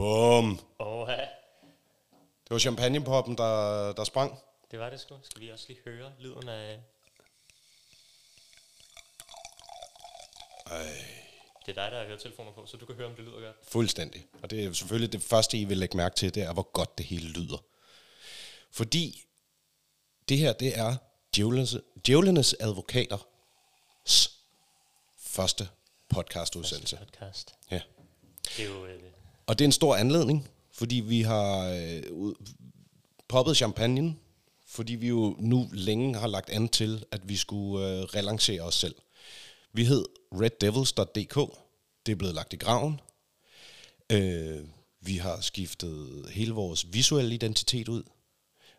Bum. Oha, Det var champagnepoppen, der, der sprang. det var det sgu. Skal vi også lige høre lyden af... Ej. Det er dig, der har høretelefoner på, så du kan høre, om det lyder godt. Fuldstændig. Og det er selvfølgelig det første, I vil lægge mærke til, det er, hvor godt det hele lyder. Fordi det her, det er djævlenes, djævlenes advokaters første podcastudsendelse. Podcast. Ja. Det er jo... Øh, Og det er en stor anledning, fordi vi har øh, poppet champagne, fordi vi jo nu længe har lagt an til, at vi skulle øh, relancere os selv. Vi hed reddevils.dk. Det er blevet lagt i graven. Øh, vi har skiftet hele vores visuelle identitet ud.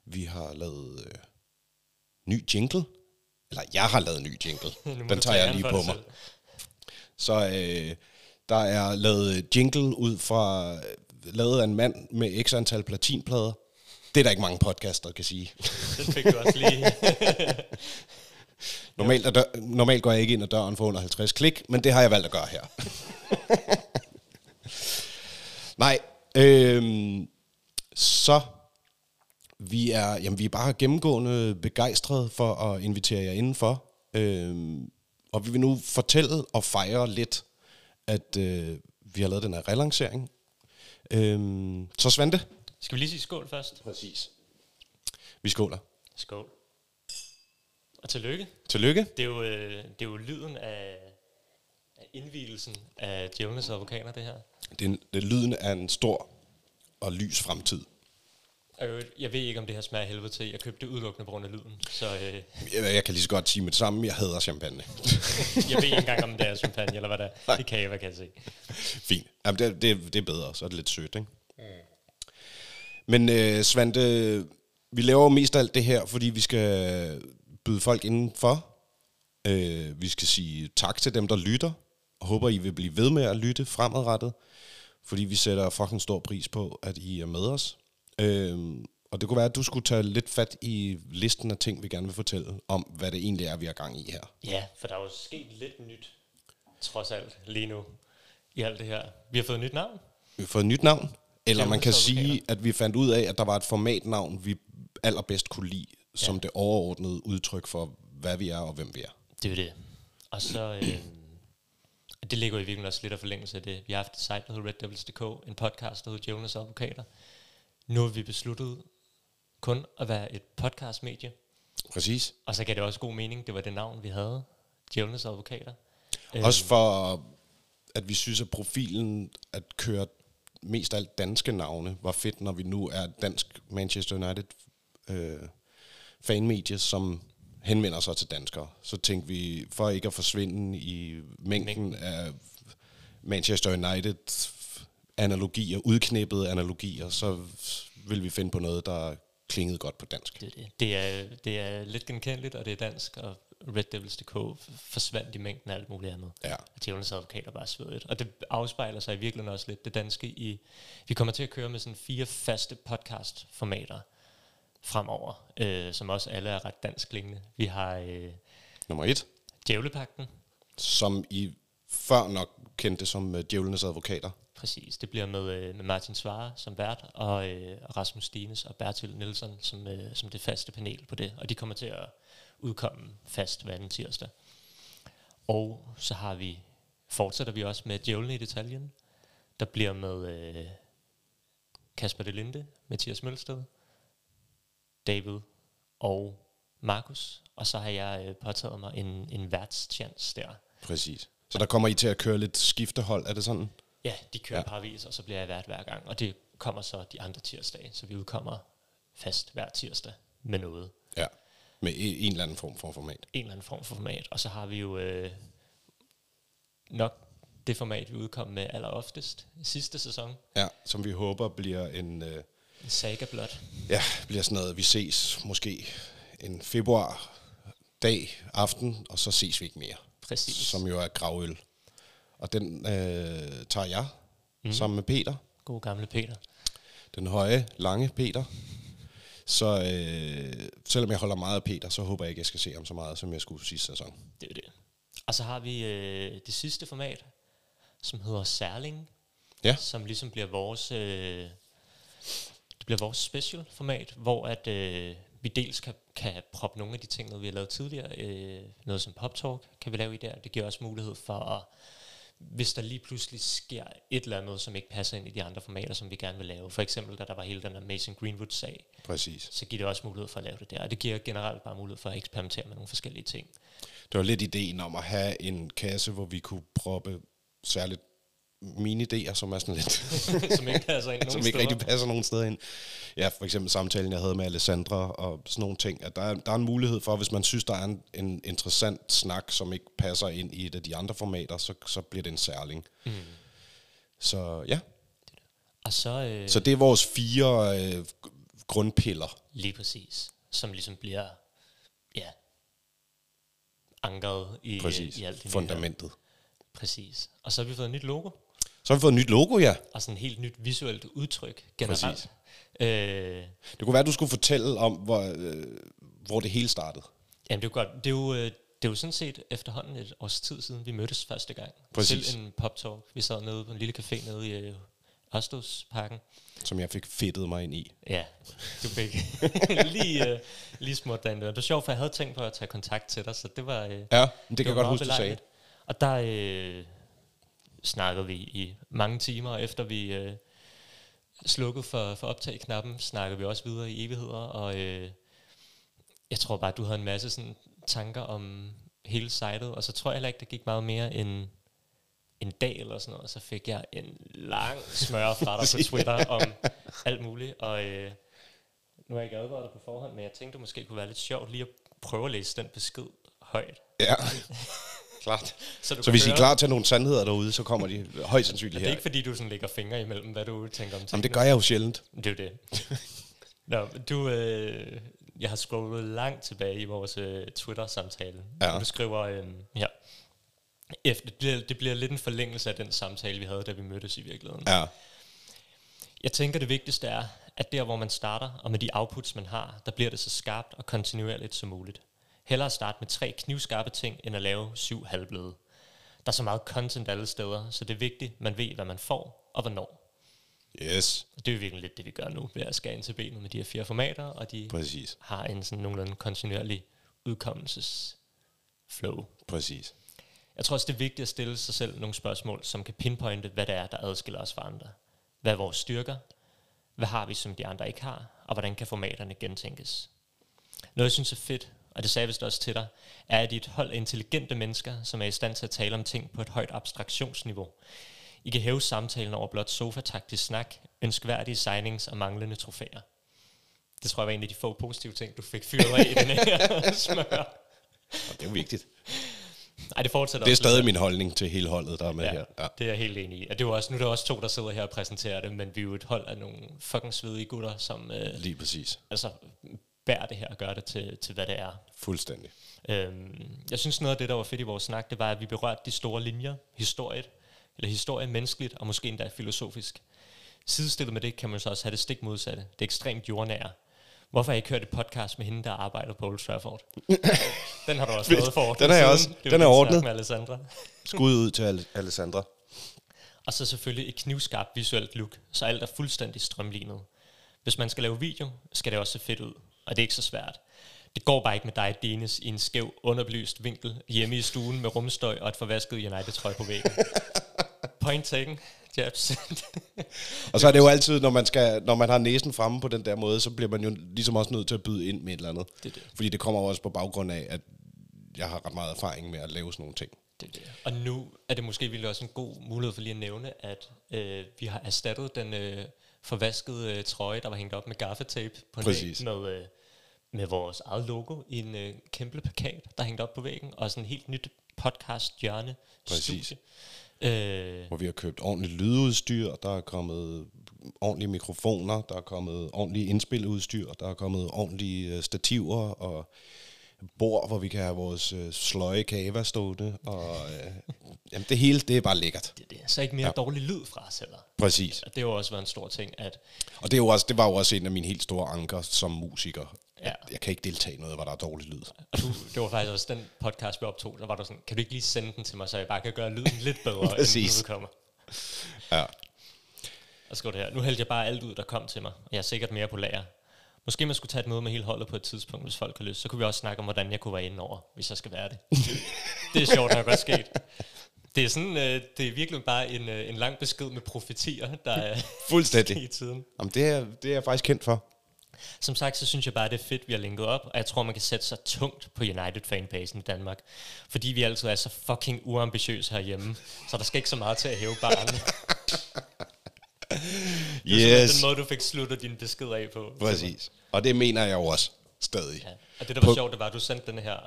Vi har lavet øh, ny jingle. Eller jeg har lavet ny jingle. Den tager tage jeg lige på mig. Så øh, der er lavet jingle ud fra, lavet af en mand med x antal platinplader. Det er der ikke mange podcaster, der kan sige. Den fik du også lige. Normalt, er dør, normalt går jeg ikke ind ad døren for under 50 klik, men det har jeg valgt at gøre her. Nej, øhm, så vi er, jamen, vi er bare gennemgående begejstrede for at invitere jer indenfor. Øhm, og vi vil nu fortælle og fejre lidt, at øh, vi har lavet den her relancering. Øhm, så Svante. Skal vi lige sige skål først? Præcis. Vi skåler. Skål. Og tillykke. Tillykke. Det er jo, øh, det er jo lyden af, af indvielsen af djævlenes advokater, det her. Det er, det er lyden af en stor og lys fremtid. Jeg ved ikke, om det her smager helvede til. Jeg købte det udelukkende på grund af lyden. Så øh, Jeg, jeg kan lige så godt sige med det samme, jeg hader champagne. jeg ved ikke engang, om det er champagne, eller hvad det er. Nej. Det kan jeg, hvad kan jeg se. Fint. Jamen, det, det, det er bedre, så er det lidt sødt, ikke? Men øh, Svante, vi laver mest af alt det her, fordi vi skal byde folk indenfor. Øh, vi skal sige tak til dem, der lytter, og håber, I vil blive ved med at lytte fremadrettet, fordi vi sætter fucking stor pris på, at I er med os. Øh, og det kunne være, at du skulle tage lidt fat i listen af ting, vi gerne vil fortælle om, hvad det egentlig er, vi har gang i her. Ja, for der er jo sket lidt nyt, trods alt, lige nu, i alt det her. Vi har fået et nyt navn. Vi har fået et nyt navn, eller man kan sige, at vi fandt ud af, at der var et formatnavn, vi allerbedst kunne lide, som det overordnede udtryk for, hvad vi er og hvem vi er. Det er det. Og så, øh, det ligger i virkeligheden også lidt af forlængelse af det. Vi har haft et site, der hedder reddevils.dk, en podcast, der hedder Djævlenes Advokater. Nu har vi besluttet kun at være et podcastmedie, Præcis. og så gav det også god mening, det var det navn, vi havde, Djævlenes Advokater. Også for, at vi synes, at profilen at køre mest af alt danske navne var fedt, når vi nu er dansk Manchester United øh, fanmedie, som henvender sig til danskere. Så tænkte vi, for ikke at forsvinde i mængden af Manchester United analogier, udknippede analogier, så vil vi finde på noget, der klingede godt på dansk. Det er, det. Det, er, det er lidt genkendeligt, og det er dansk, og reddevils.dk forsvandt i mængden af alt muligt andet. Ja. Og djævelens advokater bare svedigt. Og det afspejler sig i virkeligheden også lidt det danske i... Vi kommer til at køre med sådan fire faste podcast-formater fremover, øh, som også alle er ret danskklingende. Vi har øh, Nummer et, Djævlepakten, som I før nok kendte som øh, djævlenes advokater. præcis. Det bliver med, øh, med Martin Svare som vært, og øh, Rasmus Stines og Bertil Nielsen som, øh, som det faste panel på det. Og de kommer til at udkomme fast hver anden tirsdag. Og så har vi, fortsætter vi også med Djævlen i detaljen, der bliver med øh, Kasper Delinde, Mathias Mølsted, David og Markus. Og så har jeg øh, påtaget mig en, en værtschance der. Præcis. Så der kommer I til at køre lidt skiftehold, er det sådan? Ja, de kører Ja. parvis, og så bliver jeg vært hver gang. Og det kommer så de andre tirsdage, så vi udkommer fast hver tirsdag med noget. Ja. Med en eller anden form for format. En eller anden form for format. Og så har vi jo øh, nok det format, vi udkom med alleroftest i sidste sæson. Ja, som vi håber bliver en, øh, En saga blot. ja, bliver sådan noget, vi ses måske en februar dag, aften, og så ses vi ikke mere. Præcis. Som jo er gravøl. Og den øh, tager jeg mm. sammen med Peter. God gamle Peter. Den høje, lange Peter. Så øh, selvom jeg holder meget af Peter, så håber jeg ikke, jeg skal se ham så meget, som jeg skulle sidste sæson. Det er det. Og så har vi øh, det sidste format, som hedder Særling. Ja. som ligesom bliver vores, øh, det bliver vores special format, hvor at øh, vi dels kan, kan proppe nogle af de ting, noget vi har lavet tidligere, øh, noget som Pop Talk kan vi lave i der. Det giver også mulighed for at, hvis der lige pludselig sker et eller andet, som ikke passer ind i de andre formater, som vi gerne vil lave. For eksempel, da der var hele den der Mason Greenwood-sag, Præcis. så giver det også mulighed for at lave det der. Og det giver generelt bare mulighed for at eksperimentere med nogle forskellige ting. Det var lidt ideen om at have en kasse, hvor vi kunne proppe særligt mine idéer, som er sådan lidt, som ikke passer ind nogen som ikke rigtig passer nogen steder ind. Ja, for eksempel samtalen, jeg havde med Alessandra og sådan nogle ting, at der er, der er en mulighed for, hvis man synes, der er en, en interessant snak, som ikke passer ind i et af de andre formater, så, så bliver det en særling. Mm. Så ja, Og så, øh, så det er vores fire øh, grundpiller. Lige præcis. Som ligesom bliver, ja, ankeret i, Præcis. i alt det Fundamentet. her. Præcis. Og så har vi fået et nyt logo, Så har vi fået et nyt logo, ja. og sådan et helt nyt visuelt udtryk generelt. Præcis. Øh, Det kunne være, at du skulle fortælle om, hvor, øh, hvor det hele startede. jamen det er jo godt. Det er jo, øh, det er jo sådan set efterhånden et års tid siden, vi mødtes første gang. Præcis. Til en pop-talk. Vi sad nede på en lille café nede i øh, Østosparken. som jeg fik fedtet mig ind i. Ja, du fik lige, øh, lige smurt den der. Det var sjovt, for jeg havde tænkt på at tage kontakt til dig, så det var... Øh, Ja, men det kan jeg godt huske, du sagde. belejligt. Og der øh, snakkede vi i mange timer, og efter vi øh, slukkede for, for optag-knappen, snakkede vi også videre i evigheder, og øh, jeg tror bare, du havde en masse sådan, tanker om hele sitet, og så tror jeg heller ikke, det gik meget mere end en dag eller sådan noget, og så fik jeg en lang smør fra dig på Twitter om alt muligt, og øh, nu har jeg ikke advaret dig på forhånd, men jeg tænkte, det måske kunne være lidt sjovt lige at prøve at læse den besked højt. Ja, klart. Så, du Så hvis I er høre- klar til nogle sandheder derude, så kommer de højst sandsynligt Det er her. ikke fordi, du sådan lægger fingre imellem, hvad du tænker om Jamen, tingene. det gør jeg jo sjældent. Det er jo det. Nå, du, øh, jeg har scrollet langt tilbage i vores øh, Twitter-samtale. Ja. Du skriver, øh, ja, efter, det, bliver, det bliver lidt en forlængelse af den samtale, vi havde, da vi mødtes i virkeligheden. Ja, Jeg tænker, det vigtigste er, at der, hvor man starter, og med de outputs, man har, der bliver det så skarpt og kontinuerligt som muligt. Hellere starte med tre knivskarpe ting, end at lave syv halvbløde. Der er så meget content alle steder, så det er vigtigt, man ved, hvad man får og hvornår. yes, Og det er jo virkelig lidt det, vi gør nu, ved at skære ind til benet med de her fire formater, og de præcis, har en sådan nogenlunde kontinuerlig udkommelsesflow. præcis. Jeg tror også, det er vigtigt at stille sig selv nogle spørgsmål, som kan pinpointe, hvad det er, der adskiller os fra andre. Hvad er vores styrker? Hvad har vi, som de andre ikke har? Og hvordan kan formaterne gentænkes? Noget, jeg synes er fedt, og det sagde jeg vist også til dig, er, at I et hold af intelligente mennesker, som er i stand til at tale om ting på et højt abstraktionsniveau. I kan hæve samtalen over blot sofataktisk snak, ønskværdige signings og manglende trofæer. Det tror jeg var en af de få positive ting, du fik fyret af i den her smør. Og det er jo vigtigt. Ej, det fortsætter Det er også stadig min holdning til hele holdet, der er med Ja, her. Ja. det er jeg helt enig i. Og det er jo også, nu er der også to, der sidder her og præsenterer det, men vi er jo et hold af nogle fucking svedige gutter, som øh, Lige præcis. altså, bærer det her og gør det til, til hvad det er. Fuldstændig. Øhm, jeg synes noget af det, der var fedt i vores snak, det var, at vi berørte de store linjer, historiet, eller historie menneskeligt, og måske endda filosofisk. Sidestillet med det kan man så også have det stik modsatte, det ekstremt jordnære. Hvorfor har jeg ikke hørt et podcast med hende, der arbejder på Old Trafford? den har du også lavet for Den har jeg også. Det Den er ordnet. Med Alessandra. Skud ud til Al- Alessandra. Og så selvfølgelig et knivskarpt visuelt look, så alt er fuldstændig strømlignet. Hvis man skal lave video, skal det også se fedt ud, og det er ikke så svært. Det går bare ikke med dig, Dennis, i en skæv, underbelyst vinkel hjemme i stuen med rumstøj og et forvasket United-trøje på væggen. Point taken, Jabs. Og så er det jo altid, når man, skal, når man har næsen fremme på den der måde, så bliver man jo ligesom også nødt til at byde ind med et eller andet. Det det. Fordi det kommer også på baggrund af, at jeg har ret meget erfaring med at lave sådan nogle ting. Det det. Og nu er det måske virkelig også en god mulighed for lige at nævne, at øh, vi har erstattet den øh, forvaskede øh, trøje, der var hængt op med gaffatape på en væg med, øh, med vores eget logo i en øh, kæmpe plakat, der er hængt op på væggen, og sådan et helt nyt podcast hjørne Præcis. Øh, Hvor vi har købt ordentligt lydudstyr, der er kommet ordentlige mikrofoner, der er kommet ordentlige indspiludstyr, der er kommet ordentlige øh, stativer og bord, hvor vi kan have vores øh, sløje kava stående. Og, øh, jamen det hele, det er bare lækkert. det, det er så ikke mere ja. dårlig lyd fra os heller. Præcis. Og det har jo også været en stor ting, at Og det, er jo også, det var jo også en af mine helt store anker som musiker. Ja. Jeg kan ikke deltage i noget, hvor der er dårlig lyd. og du, det var faktisk også den podcast, vi optog, der var du sådan, kan du ikke lige sende den til mig, så jeg bare kan gøre lyden lidt bedre, inden Præcis. den udkommer? Ja. Og skriver det her. Nu hældte jeg bare alt ud, der kom til mig. Jeg er sikkert mere på lager. Måske man skulle tage et møde med hele holdet på et tidspunkt, hvis folk har lyst. Så kunne vi også snakke om, hvordan jeg kunne være inde over, hvis jeg skal være det. det er sjovt, der er godt sket. Det er sådan, øh, det er virkelig bare en, øh, en lang besked med profetier, der er Fuldstændig. i tiden. Jamen, det, er, det er jeg faktisk kendt for. Som sagt, så synes jeg bare, det er fedt, vi har linket op, og jeg tror, man kan sætte sig tungt på United-fanbasen i Danmark, fordi vi altid er så fucking uambitiøse herhjemme, så der skal ikke så meget til at hæve barnet. Det er Yes, den måde, du fik sluttet din besked af på. præcis. Og det mener jeg jo også stadig. Ja. Og det, der var På- sjovt, det var, at du sendte den her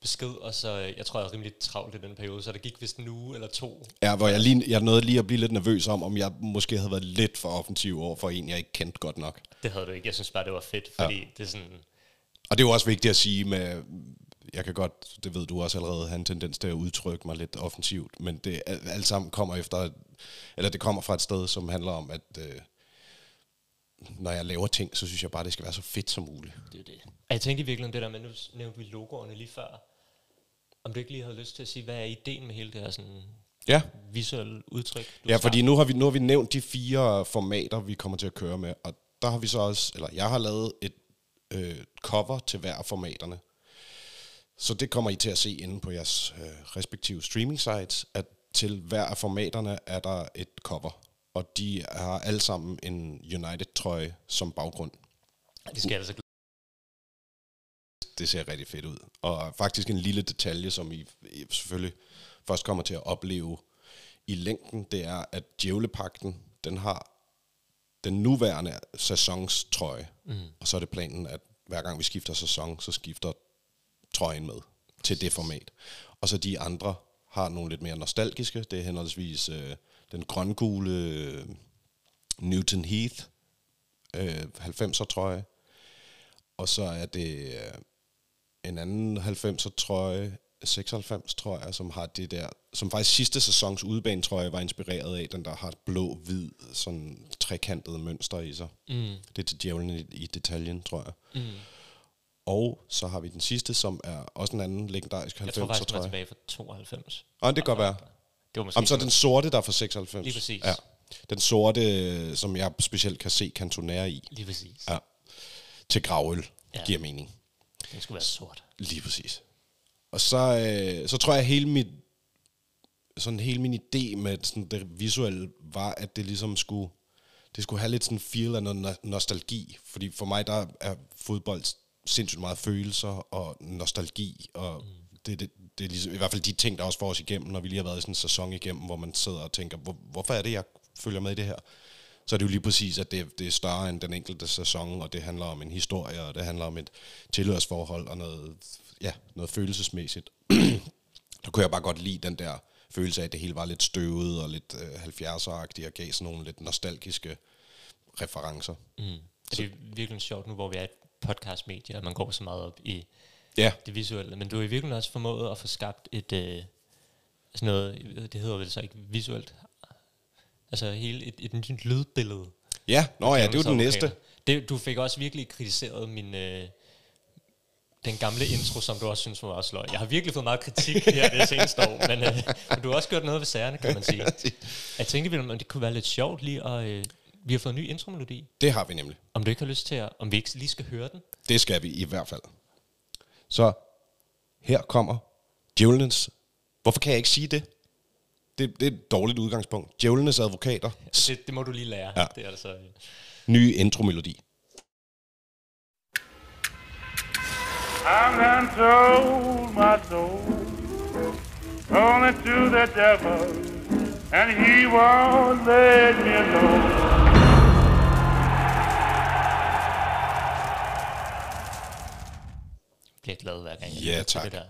besked, og så, øh, jeg tror, jeg var rimelig travlt i den periode, så der gik vist en uge eller to. Ja, hvor jeg, lige, jeg nåede lige at blive lidt nervøs om, om jeg måske havde været lidt for offensiv over for en, jeg ikke kendte godt nok. Det havde du ikke. Jeg synes bare, det var fedt, fordi ja. det er sådan... Og det er jo også vigtigt at sige med, jeg kan godt, det ved du også allerede, have en tendens til at udtrykke mig lidt offensivt, men det al- alt sammen kommer efter, eller det kommer fra et sted, som handler om, at øh, når jeg laver ting, så synes jeg bare, det skal være så fedt som muligt. Det er det. Og jeg tænkte i virkeligheden det der med, nu nævnte vi logoerne lige før, om du ikke lige havde lyst til at sige, hvad er ideen med hele det her sådan Ja, visuelle udtryk? Du ja har fordi nu har, vi, nu har vi nævnt de fire formater, vi kommer til at køre med, og der har vi så også, eller jeg har lavet et øh, cover til hver af formaterne. Så det kommer I til at se inde på jeres øh, respektive streaming sites, at til hver af formaterne er der et cover. Og de har alle sammen en United-trøje som baggrund. Det skal altså Det ser rigtig fedt ud. Og faktisk en lille detalje, som I, I selvfølgelig først kommer til at opleve i længden, det er, at Djævlepakten, den har den nuværende sæsonstrøje. Mm. Og så er det planen, at hver gang vi skifter sæson, så skifter trøjen med til det format. Og så de andre har nogle lidt mere nostalgiske. Det er henholdsvis øh, den grøngule øh, Newton Heath øh, 90'er trøje. Og så er det øh, en anden 90'er trøje, 96 tror jeg, som har det der, som faktisk sidste sæsons udbanetrøje var inspireret af, den der har et blå-hvid, sådan trekantet mønster i sig. Mm. Det er til djævlen i, i detaljen, tror jeg. Mm. Og så har vi den sidste, som er også en anden legendarisk 90'er Jeg tror faktisk, den tilbage fra 92. Og det kan godt være. Det var måske Om så den sorte, der er fra 96. Lige præcis. Ja. Den sorte, som jeg specielt kan se kantonær i. Lige præcis. Ja. Til gravøl. Ja. Giver mening. Den skulle være sort. Lige præcis. Og så, øh, så tror jeg, hele mit, sådan hele min idé med sådan det visuelle var, at det ligesom skulle, det skulle have lidt sådan feel af noget no- nostalgi. Fordi for mig, der er fodbold sindssygt meget følelser og nostalgi, og mm. det, det, det er ligesom, i hvert fald de ting, der også får os igennem, når vi lige har været i sådan en sæson igennem, hvor man sidder og tænker, hvor, hvorfor er det, jeg følger med i det her? Så er det jo lige præcis, at det, det er større end den enkelte sæson, og det handler om en historie, og det handler om et tilhørsforhold og noget, ja, noget følelsesmæssigt. der kunne jeg bare godt lide den der følelse af, at det hele var lidt støvet og lidt øh, 70'er-agtigt, og gav sådan nogle lidt nostalgiske referencer. Mm. Det er virkelig sjovt nu, hvor vi er podcastmedie, og man går så meget op i Ja, det visuelle. Men du har i virkeligheden også formået at få skabt et, øh, sådan noget, det hedder vel så ikke visuelt, altså hele et, et nyt lydbillede. ja. Nå ja, det er Djævelens den næste. Det, du fik også virkelig kritiseret min, øh, den gamle intro, som du også synes var også løg. Jeg har virkelig fået meget kritik her det seneste år, men, øh, men du har også gjort noget ved sagerne, kan man sige. Jeg tænkte, om det kunne være lidt sjovt lige at... Øh, vi har fået en ny intromelodi. Det har vi nemlig. Om du ikke har lyst til at... Om vi ikke lige skal høre den? Det skal vi i hvert fald. Så her kommer djævlenes... Hvorfor kan jeg ikke sige det? Det, det er et dårligt udgangspunkt. Djævlenes advokater. Det, det må du lige lære. Ja. Det er altså... Nye intromelodi. I'm done sold my soul only to the devil, and he won't let me alone. Bliver glad hver gang. Ja, tak. Det der.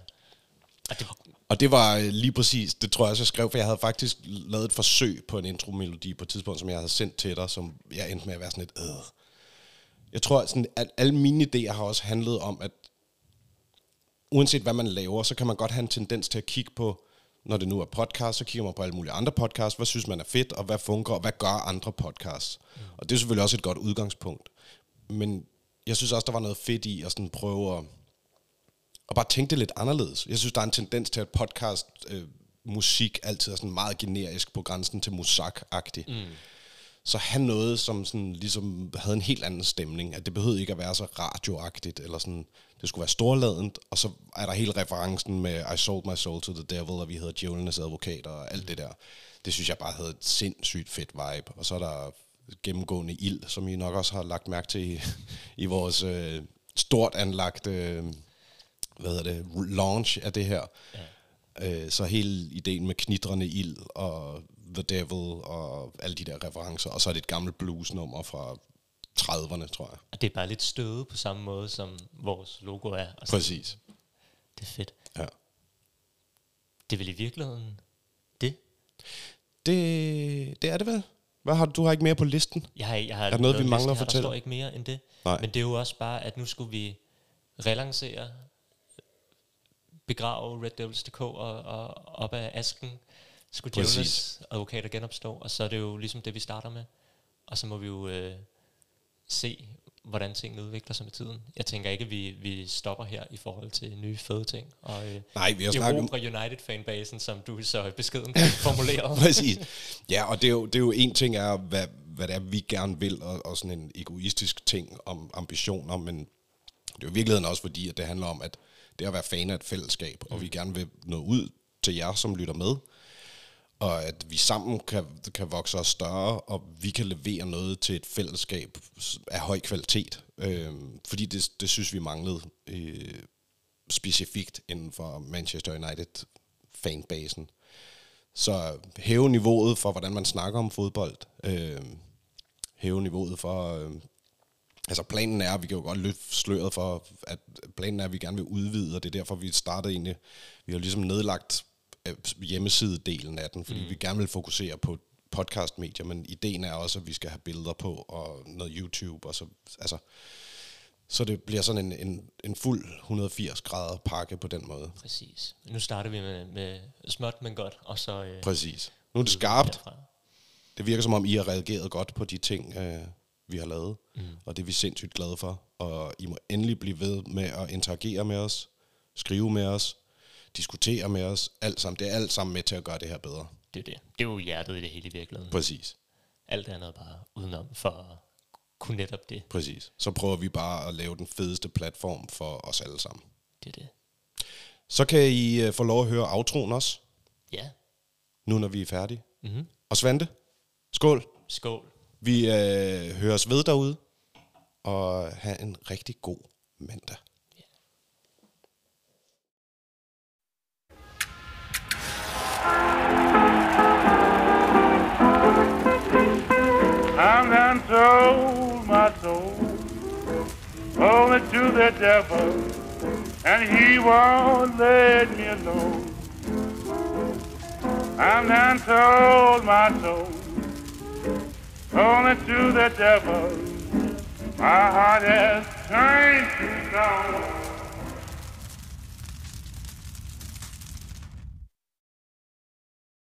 Og det, Og det var øh, lige præcis, det tror jeg også, jeg skrev, for jeg havde faktisk lavet et forsøg på en intromelodi på et tidspunkt, som jeg havde sendt til dig, som jeg endte med at være sådan lidt, øh. Jeg tror, sådan, at alle mine idéer har også handlet om, at uanset hvad man laver, så kan man godt have en tendens til at kigge på, når det nu er podcast, så kigger man på alle mulige andre podcasts, hvad synes man er fedt, og hvad fungerer, og hvad gør andre podcasts. Mm. Og det er selvfølgelig også et godt udgangspunkt. Men jeg synes også, der var noget fedt i at sådan prøve at, og bare tænke det lidt anderledes. Jeg synes, der er en tendens til, at podcast øh, musik altid er sådan meget generisk på grænsen til musak-agtig. Mm. så have noget, som sådan, ligesom havde en helt anden stemning. At det behøvede ikke at være så radioagtigt, eller sådan, det skulle være storladent, og så er der hele referencen med I sold my soul to the devil, og vi hedder djævlenes advokater, og alt det der. Det synes jeg bare havde et sindssygt fedt vibe. Og så er der gennemgående ild, som I nok også har lagt mærke til i, i vores øh, stort anlagte, øh, hvad hedder det, launch af det her. Ja. Øh, så hele ideen med knitrende ild og The Devil og alle de der referencer, og så er det et gammelt bluesnummer fra 30'erne, tror jeg. Og det er bare lidt støde på samme måde, som vores logo er. Og. Præcis. Det er fedt. Ja. Det er vel i virkeligheden det? Det, det er det vel? Hvad har du, du har ikke mere på listen? Jeg har, jeg har Er der noget, vi mangler at fortælle? Der står ikke mere end det. Nej. Men det er jo også bare, at nu skulle vi relancere, begrave Red Devils.dk og, og op af asken, skulle. Djævlenes advokater genopstå, og så er det jo ligesom det, vi starter med. Og så må vi jo øh, se, hvordan tingene udvikler sig med tiden. Jeg tænker ikke, at vi, vi stopper her i forhold til nye fede ting. Og øh, Nej, vi har snakket om... United-fanbasen, som du så beskeden formuleret. Præcis. Ja, og det er jo, det er jo en ting er, hvad, hvad det er, vi gerne vil, og, og sådan en egoistisk ting om ambitioner, men det er jo i virkeligheden også fordi, at det handler om, at det er at være fan af et fællesskab, og vi gerne vil nå ud til jer, som lytter med, og at vi sammen kan, kan vokse os større, og vi kan levere noget til et fællesskab af høj kvalitet. Øhm, fordi det, det synes vi manglede øh, specifikt inden for Manchester United fanbasen. Så hæve niveauet for, hvordan man snakker om fodbold. Øh, hæve niveauet for... Øh, altså planen er, vi kan jo godt løfte sløret for, at planen er, at vi gerne vil udvide, og det er derfor, vi startede egentlig... Vi har ligesom nedlagt øh, hjemmesidedelen af den, fordi mm. vi gerne vil fokusere på podcastmedier, men ideen er også, at vi skal have billeder på, og noget YouTube, og så... Altså, så det bliver sådan en, en, en fuld 180 grader pakke på den måde. Præcis. Nu starter vi med, med småt, men godt, og så... Øh, Præcis. Nu er det skarpt. Det virker som om, I har reageret godt på de ting, øh, vi har lavet. Mm. Og det er vi sindssygt glade for. Og I må endelig blive ved med at interagere med os, skrive med os, diskutere med os. Alt sammen. Det er alt sammen med til at gøre det her bedre. Det er det. Det er jo hjertet i det hele i virkeligheden. Præcis. Alt andet bare udenom for kunne netop det. Præcis. Så prøver vi bare at lave den fedeste platform for os alle sammen. Det er det. Så kan I øh, få lov at høre outroen også, Ja. nu når vi er færdige. Mm-hmm. Og Svante, skål. Skål. Vi øh, høres ved derude, og have en rigtig god mandag. I'm done sold my soul only to the devil, and he won't let me alone. I'm done sold my soul Only to the devil, my heart has turned to stone.